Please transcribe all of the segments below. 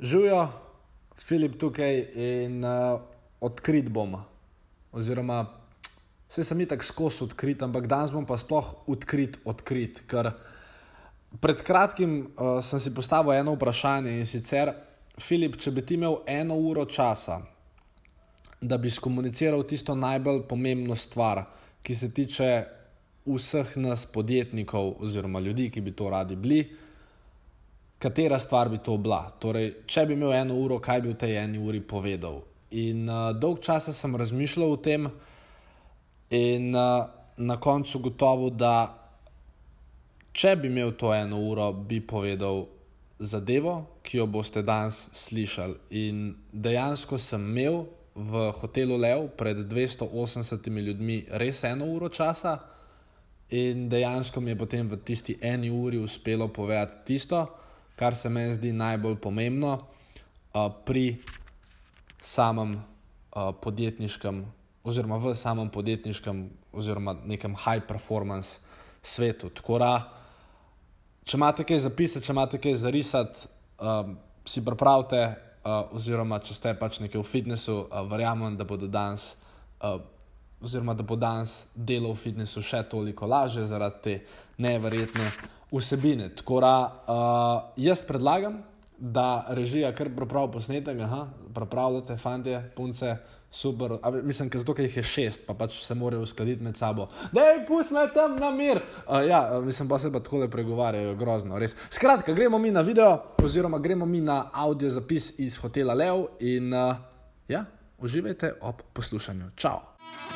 Živijo, Filip tukaj in uh, odkrit bom. Oziroma, vse sem itak skozi odkrit, ampak danes bom pa sploh odkrit, odkrit. Ker pred kratkim uh, sem si postavil eno vprašanje in sicer, Filip, če bi ti imel eno uro časa, da bi skomuniciral tisto najbolj pomembno stvar, ki se tiče vseh nas podjetnikov oziroma ljudi, ki bi to radi bili katera stvar bi to bila. Torej, če bi imel eno uro, kaj bi v tej eni uri povedal. In uh, dolg časa sem razmišljal o tem, in uh, na koncu gotovo, da če bi imel to eno uro, bi povedal zadevo, ki jo boste danes slišali. In dejansko sem imel v hotelu Lev pred 280 ljudmi res eno uro časa. In dejansko mi je potem v tisti eni uri uspelo povedati tisto, kar se meni zdi najbolj pomembno uh, pri samem uh, podjetniškem, oziroma v samem podjetniškem, oziroma nekem high performance svetu. Da, če imate kaj zapisati, če imate kaj zarisati, uh, si pripravite, uh, oziroma če ste pač nekaj v fitnessu, uh, verjamem, da bodo danes. Uh, Oziroma, da bo danes delo v fitnessu še toliko lažje zaradi te neverjetne vsebine. Tako da uh, jaz predlagam, da režija kar pravi posnetek, aha, praviate, fante, punce. Super, mislim, da jih je šest, pa pač se morajo uskladiti med sabo. Da je pusme tam na mir. Uh, ja, mislim, pa se pa tako le pregovarjajo, grozno, res. Skratka, gremo mi na video, oziroma gremo mi na audio zapis iz hotela Lev in uh, ja, uživajte ob poslušanju. Čau!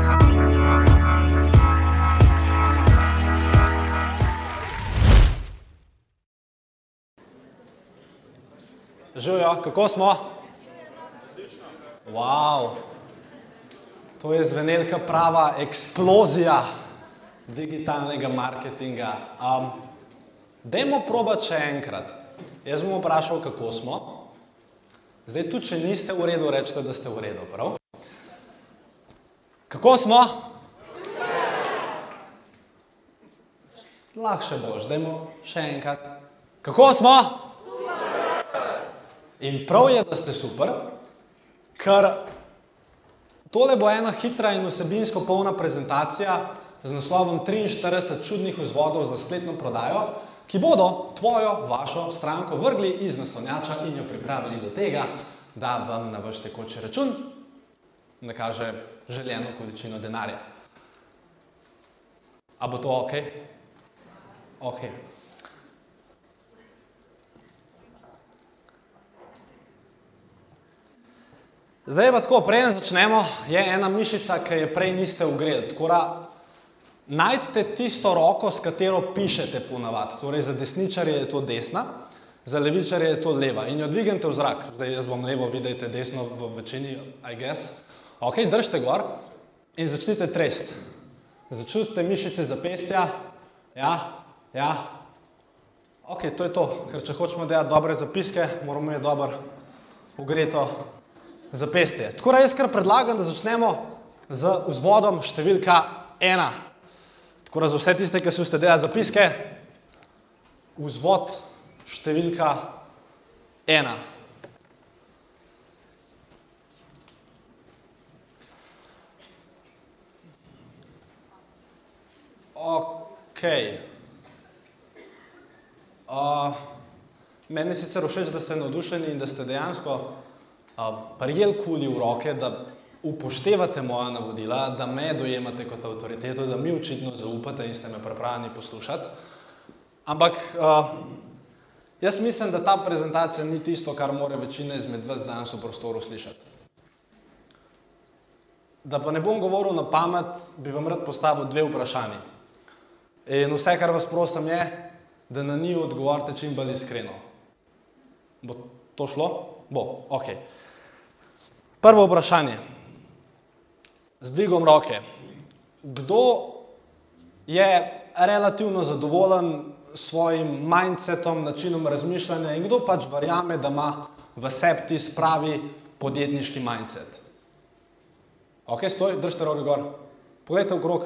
Živijo, kako smo? Wow. To je zvenelka prava eksplozija digitalnega marketinga. Um, dajmo probati še enkrat. Jaz bom vprašal, kako smo. Zdaj, tudi če niste v redu, rečete, da ste v redu. Prav? Kako smo? Lahko še boš, dajmo še enkrat. Kako smo? In prav je, da ste super, ker tole bo ena hitra in vsebinsko polna prezentacija z naslovom 43 čudnih vzvodov za spletno prodajo, ki bodo tvojo, vašo stranko vrgli iz naslonjača in jo pripravili do tega, da vam na vaš tekoči račun nakaže željeno količino denarja. A bo to ok? Ok. Zdaj pa tako, prej začnemo, je ena mišica, ki je prej niste da najdete tisto roko, s katero pišete ponavadi. Torej za desničarje je to desna, za levičarje je to leva. In jo dvignete v zrak. Zdaj jaz bom levo, vidite desno v večini, I guess. Ok, držite gor in začnite trest. Začutite mišice zapestja. Ja, ja. Ok, to je to. Ker če hočemo delati dobre zapiske, moramo je dobro ugreto zapestje. Tako da jaz kar predlagam, da začnemo z vzvodom številka ena. Tako da za vse tiste, ki so ste delali zapiske, vzvod številka ena. Ok. Uh, meni je sicer všeč, da ste navdušeni in da ste dejansko prijel kuli v roke, da upoštevate moja navodila, da me dojemate kot avtoriteto, da mi očitno zaupate in ste me pripravljeni poslušati. Ampak uh, jaz mislim, da ta prezentacija ni tisto, kar more večina izmed vas danes v prostoru slišati. Da pa ne bom govoril na pamet, bi vam rad postavil dve vprašanji. In vse, kar vas prosim, je, da na njih odgovorite čim bolj iskreno. Bo to šlo? Bo, ok. Prvo vprašanje. z dvigom roke. Kdo je relativno zadovoljen s svojim mindsetom, načinom razmišljanja in kdo pač verjame, da ima v sebi tisti pravi podjetniški mindset. Ok, stoj, držite roke gor. Poglejte okrog.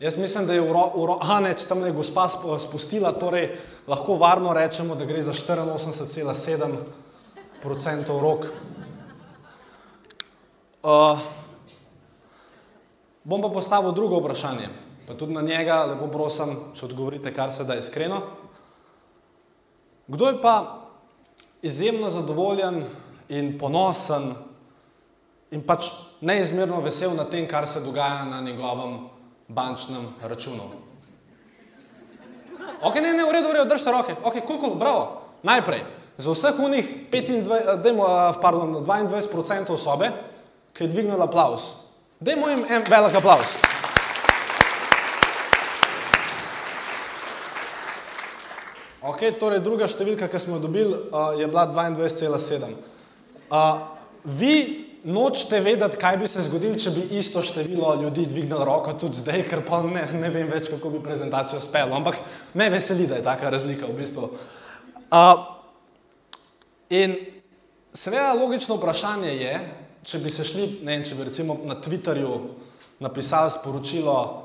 Jaz mislim, da je uro, uro, a ne, če tam je gospa spustila, torej lahko varno rečemo, da gre za 84,7 procentov rok. Uh, bom pa postavil drugo vprašanje, pa tudi na njega lepo prosim, če odgovorite kar se da iskreno. Kdo je pa izjemno zadovoljen in ponosen in pač neizmerno vesel na tem, kar se dogaja na njegovem bančnem računu? Ok, ne, ne, v redu, v redu, drž se roke. Ok, kul, kul, bravo. Najprej, za vseh unih 25, dejmo, pardon, 22% sobe, ki je dvignil aplaus. Dejmo jim en velik aplaus. Ok, torej druga številka, ki smo jo dobili, uh, je bila 22,7. Uh, vi nočete vedeti, kaj bi se zgodilo, če bi isto število ljudi dvignilo roko tudi zdaj, ker pa ne, ne vem več, kako bi prezentacijo spelo. Ampak me veseli, da je taka razlika v bistvu. Uh, in seveda logično vprašanje je, če bi se šli, ne če bi recimo na Twitterju napisali sporočilo,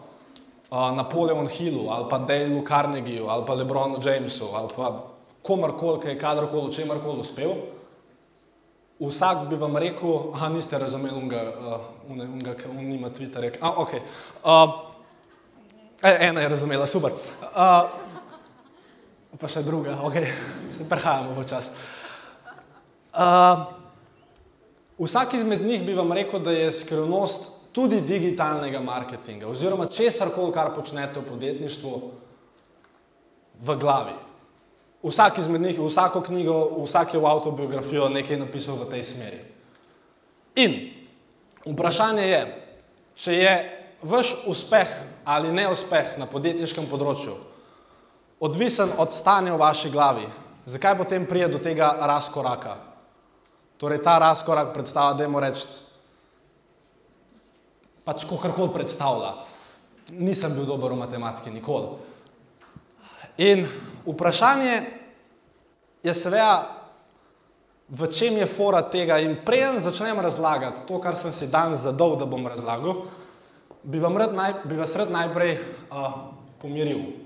Napoleon Hillu ali pa Daleu Carnegieju ali pa Lebronu Jamesu ali pa komarkoli, ki je kadarkoli, če markoli uspel, vsak bi vam rekel, a niste razumeli unga, unga, unga on nima Twitterja. A, ok. Uh, ena je razumela, super. Uh, pa še druga, ok, se prehajamo v čas. Uh, vsak izmed njih bi vam rekel, da je skrivnost tudi digitalnega marketinga, oziroma česar koli, kar počnete v podjetništvu, v glavi. Vsak izmed njih, vsako knjigo, vsak je v autobiografijo nekaj napisal v tej smeri. In vprašanje je, če je vaš uspeh ali neuspeh na podjetniškem področju odvisen od stanja v vaši glavi, zakaj potem prije do tega razkoraka? Torej, ta razkorak predstavlja, da je mu reči, pač ko karkoli predstavlja. Nisem bil dober v matematiki, nikoli. In vprašanje je seveda, v čem je fora tega. In preden začnem razlagati to, kar sem si danes zadal, da bom razlagal, bi, naj, bi vas rad najprej uh, pomiril.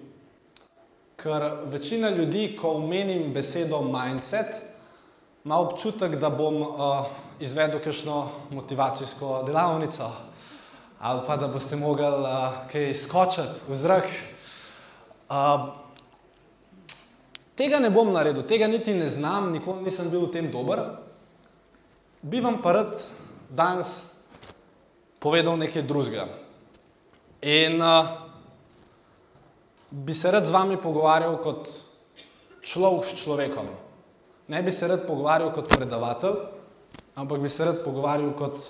Ker večina ljudi, ko omenim besedo mindset, ima občutek, da bom uh, izvedel kakšno motivacijsko delavnico ali pa da boste mogli uh, kaj skočiti v zrak. Uh, tega ne bom naredil, tega niti ne znam, nikoli nisem bil v tem dober. Bi vam pa rad danes povedal nekaj drugega. In uh, bi se rad z vami pogovarjal kot človek s človekom. Ne bi se rad pogovarjal kot predavatelj, ampak bi se rad pogovarjal kot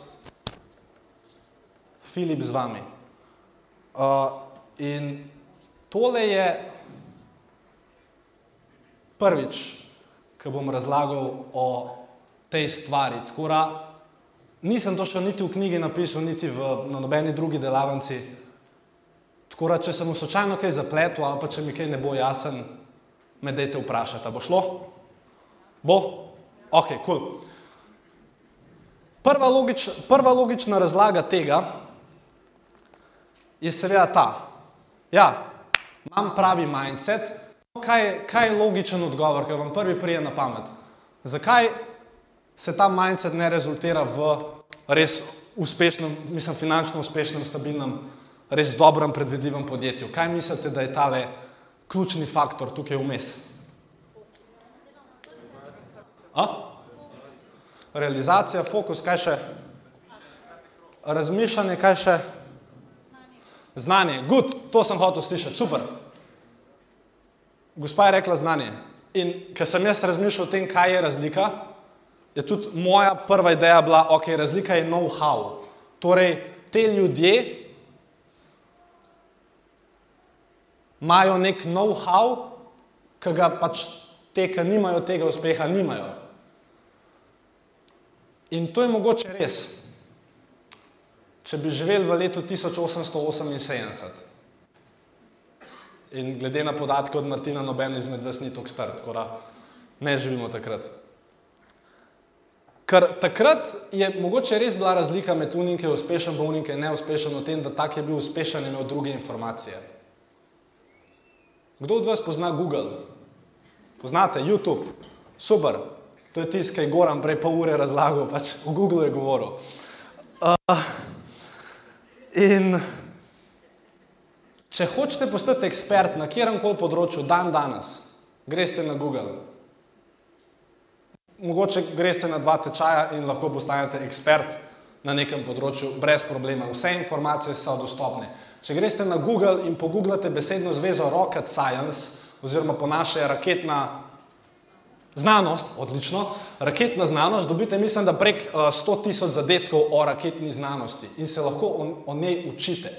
Filip z vami. Uh, in tole je prvič, ko bom razlagal o tej stvari. Tkora, nisem to še niti v knjigi napisal, niti v, na nobeni drugi delavnici. Tako da, če sem v slučajno kaj zapletel ali pa če mi kaj ne bo jasen, me dajte vprašati, bo šlo? Bo? Ok, kul. Cool. Prva, logič, prva logična razlaga tega je seveda ta. Ja, imam pravi mindset. Kaj, kaj je logičen odgovor, ki vam prvi prije na pamet? Zakaj se ta mindset ne rezultira v res uspešnem, mislim, finančno uspešnem, stabilnem, res dobrem, predvidljivem podjetju? Kaj mislite, da je tale ključni faktor tukaj vmes? A? Realizacija, fokus, kaj še? Razmišljanje, kaj še? Znanje, good, to sem hotel slišati, super. Gospa je rekla znanje. In ker sem jaz razmišljal o tem, kaj je razlika, je tudi moja prva ideja bila, ok, razlika je know-how. Torej, te ljudje imajo nek know-how, ki ga pač te, ki nimajo tega uspeha, nimajo. In to je mogoče res. če bi živeli v letu 1878. In glede na podatke od Martina, noben izmed vas ni tako star, tako da ne živimo takrat. Ker takrat je mogoče res bila razlika med unim, ki je uspešen, pa unim, ki je neuspešen, v tem, da tak je bil uspešen in imel druge informacije. Kdo od vas pozna Google? Poznate YouTube? Super. To je tisti, ki je Goran prej pol ure razlagal, pač v Google je govoril. Uh, in Če hočete postati ekspert na kjerem koli področju, dan danes, greste na Google. Mogoče greste na dva tečaja in lahko postanete ekspert na nekem področju brez problema. Vse informacije so dostopne. Če greste na Google in pogooglate besedno zvezo Rocket Science, oziroma po naše raketna znanost, odlično, raketna znanost, dobite, mislim, da prek 100 tisoč zadetkov o raketni znanosti in se lahko o, o njej učite.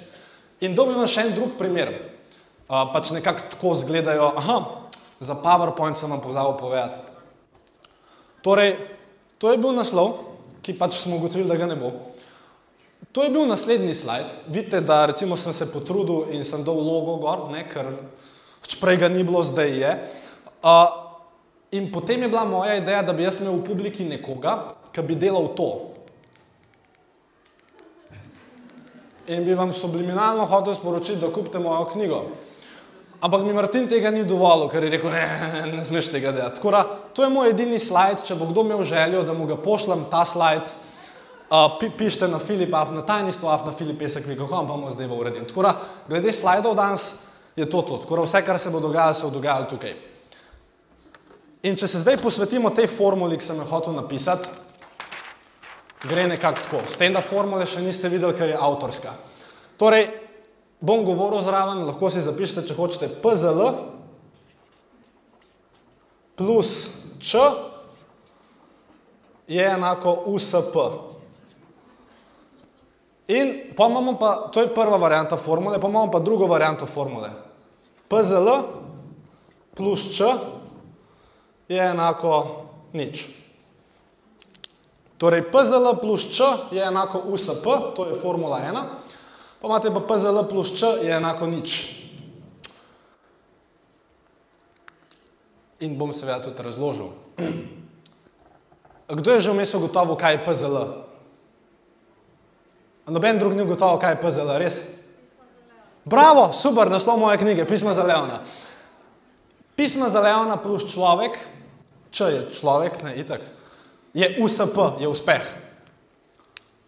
In dobimo še en drug primer. Uh, pač nekako tako izgledajo, aha, za PowerPoint sem vam pozabil povedati. Torej, to je bil naslov, ki pač smo ugotovili, da ga ne bo. To je bil naslednji slajd. Vidite, da recimo sem se potrudil in sem dal logo gor, ne, ker pač prej ga ni bilo, zdaj je. Uh, in potem je bila moja ideja, da bi jaz imel v publiki nekoga, ki bi delal to. in bi vam subliminalno hotel sporočiti, da kupite mojo knjigo. Ampak mi Martin tega ni dovolil, ker je rekel, ne, ne smeš tega delati. Tako da, to je moj edini slajd, če bo kdo imel željo, da mu ga pošljem ta slajd, uh, pi, pišite na Filip, na tajništvo, na Filip Pesek, kako vam bomo zdaj v uredim. Tako da, glede slajdov danes je to to. Tako da, vse, kar se bo dogajalo, se bo dogajalo tukaj. In če se zdaj posvetimo tej formuli, ki sem jo hotel napisati, gre nekako tako. S tem, da formule še niste videli, ker je avtorska. Torej, bom govoril zraven, lahko si zapišete, če hočete, PZL plus Č je enako USP. In pa imamo pa, to je prva varianta formule, pa imamo pa drugo varianto formule. PZL plus Č je enako nič. Torej, PZL plus Č je enako USP, to je formula 1, pa imate pa PZL plus Č je enako nič. In bom seveda tudi razložil. Kdo je že vmes ugotovil, kaj je PZL? Noben drug ni ugotovil, kaj je PZL, res? Bravo, super, naslov moje knjige, Pisma za Leona. Pisma za Leona plus človek, Č je človek, ne, itak, je USP, je uspeh.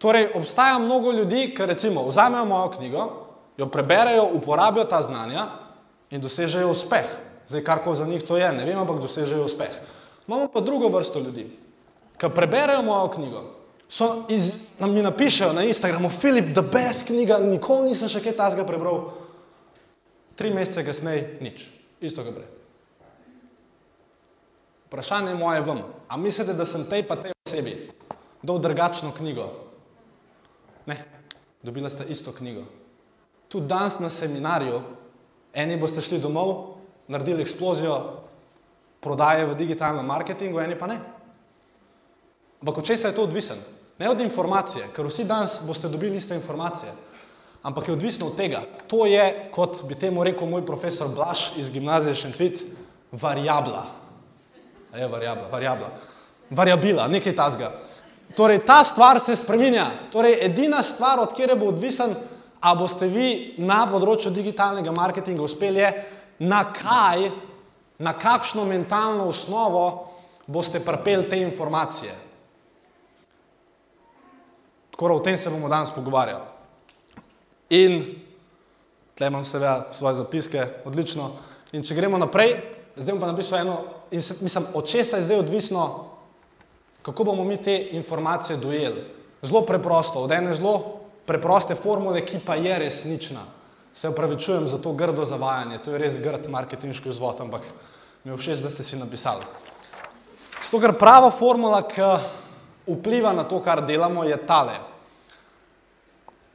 Torej, obstaja mnogo ljudi, ki recimo vzamejo mojo knjigo, jo preberejo, uporabijo ta znanja in dosežejo uspeh. Zdaj, kar ko za njih to je, ne vem, ampak dosežejo uspeh. Imamo pa drugo vrsto ljudi, ki preberejo mojo knjigo, so iz, nam mi napišejo na Instagramu, Filip, the best knjiga, nikoli nisem še kaj tazga prebral. Tri mesece kasneje, nič. Isto, kar prej. Vprašanje moje vam, a mislite, da sem tej pa tej osebi dal drugačno knjigo? Ne, dobila ste isto knjigo. Tudi danes na seminarju, eni boste šli domov, naredili eksplozijo prodaje v digitalnem marketingu, eni pa ne. Ampak od česa je to odvisen? Ne od informacije, ker vsi danes boste dobili iste informacije, ampak je odvisno od tega. To je, kot bi temu rekel moj profesor Blaž iz gimnazije Šentvit, variabla je variabla, variabla, variabila, nekaj tasga. Torej, ta stvar se spreminja. Torej, edina stvar, od kjer bo odvisen, a boste vi na področju digitalnega marketinga uspeli, je na kaj, na kakšno mentalno osnovo boste prepeli te informacije. Tako o tem se bomo danes pogovarjali. In tle imam seveda svoje zapiske, odlično. In če gremo naprej, zdaj bom pa napisal eno, in se, mislim, od česa je zdaj odvisno, kako bomo mi te informacije dojeli. Zelo preprosto, od ene zelo preproste formule, ki pa je resnična. Se upravičujem za to grdo zavajanje, to je res grd marketinški vzvod, ampak mi je všeč, da ste si napisali. Zato, ker prava formula, ki vpliva na to, kar delamo, je tale.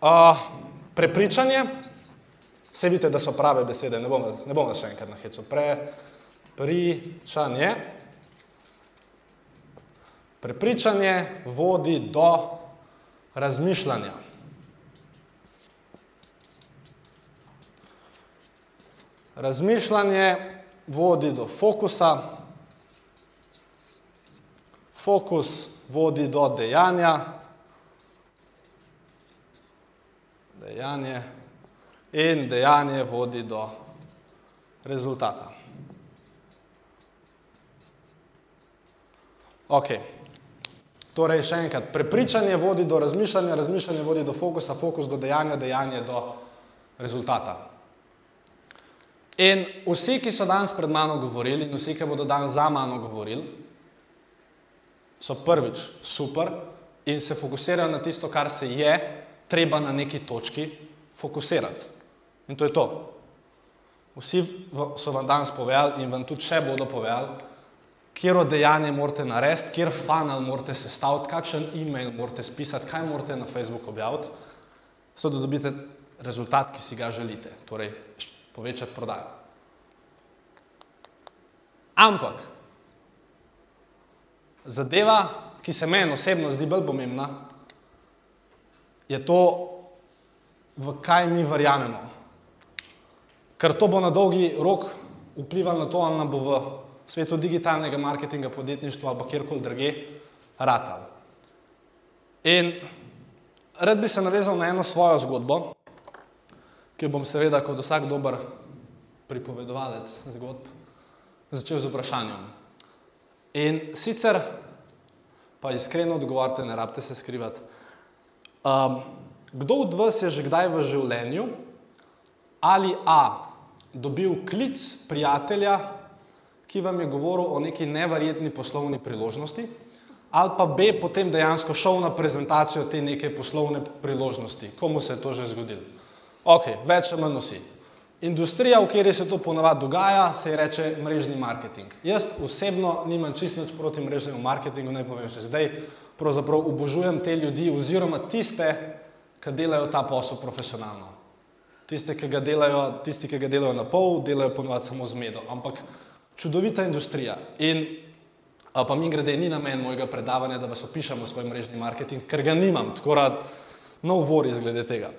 Uh, prepričanje, vse vidite, da so prave besede, ne bom, ne bom še enkrat na hecu. Pre, Pričanje. Prepričanje vodi do razmišljanja. Razmišljanje vodi do fokusa, fokus vodi do dejanja, dejanje in dejanje vodi do rezultata. Ok, torej še enkrat, prepričanje vodi do razmišljanja, razmišljanje vodi do fokusa, fokus do dejanja, dejanje do rezultata. In vsi, ki so danes pred mano govorili, in vsi, ki bodo danes za mano govorili, so prvič super in se fokusirajo na tisto, kar se je treba na neki točki fokusirati. In to je to. Vsi so vam danes povedali in vam tudi še bodo povedali, kjer dejanje morate narediti, kjer funnel morate sestaviti, kakšen e-mail morate spisati, kaj morate na Facebooku objaviti, zato da dobite rezultat, ki si ga želite, torej povečati prodajo. Ampak zadeva, ki se meni osebno zdi bolj pomembna, je to, v kaj mi verjamemo. Ker to bo na dolgi rok vplivalo na to, ali nam bo v svetu digitalnega marketinga, podjetništva ali kjerkoli druge ratal. In rad bi se navezal na eno svojo zgodbo, ki jo bom seveda kot vsak dober pripovedovalec zgodb začel z vprašanjem. In sicer, pa iskreno odgovorite, ne rabite se skrivati, um, kdo od vas je že kdaj v življenju ali a dobil klic prijatelja, ki vam je govoril o neki neverjetni poslovni priložnosti, ali pa b potem dejansko šel na prezentacijo te neke poslovne priložnosti. Komu se je to že zgodilo? Ok, več ali manj vsi. Industrija, v kateri se to ponavadi dogaja, se je reče mrežni marketing. Jaz osebno nimam čist nič proti mrežnemu marketingu, naj povem že zdaj, pravzaprav obožujem te ljudi oziroma tiste, ki delajo ta posel profesionalno. Tiste, ki ga delajo, tisti, ki ga delajo na pol, delajo ponovadi samo z medo, ampak čudovita industrija. In pa mi grede, ni namen mojega predavanja, da vas opišem o svoj mrežni marketing, ker ga nimam, tako da no worries glede tega.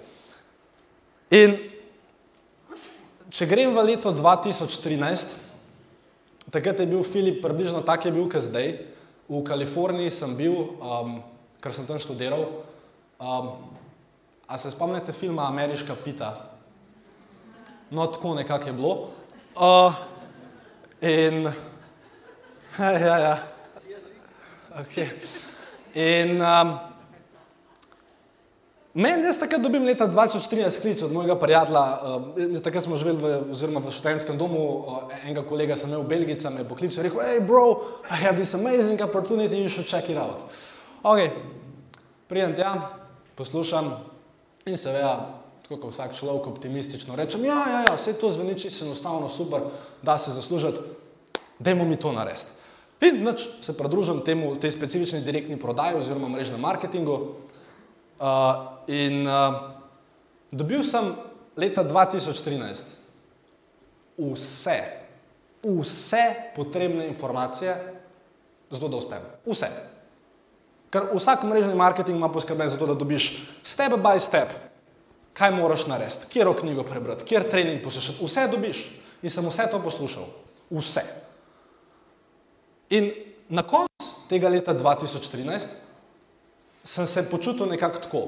In če grem v leto 2013, takrat je bil Filip približno tak je bil, kot zdaj. V Kaliforniji sem bil, um, ker sem tam študiral. Um, a se spomnite filma Ameriška pita? No, tako nekako je bilo. Uh, in, ja, ja. Okay. In um, meni, jaz takrat dobim leta 2014 klic od mojega prijatelja, uh, takrat smo živeli v, oziroma v študentskem domu, uh, enega kolega sem imel v Belgici, me je poklical in rekel, hej bro, I have this amazing opportunity, you should check it out. Ok, prijem tja, poslušam in seveda tako kot vsak človek optimistično rečem, ja, ja, ja, vse to zveni čisto enostavno, super, da se zaslužiti, dajmo mi to narediti. In nač se pridružim temu, tej specifični direktni prodaji oziroma mrežnem marketingu uh, in uh, dobil sem leta 2013 vse, vse potrebne informacije, zato da uspem. Vse. Ker vsak mrežni marketing ima poskrben za to, da dobiš step by step, kaj moraš narediti, kjer knjigo prebrati, kjer trening poslušati, vse dobiš. In sem vse to poslušal, vse. In na koncu tega leta 2013 sem se počutil nekako tako.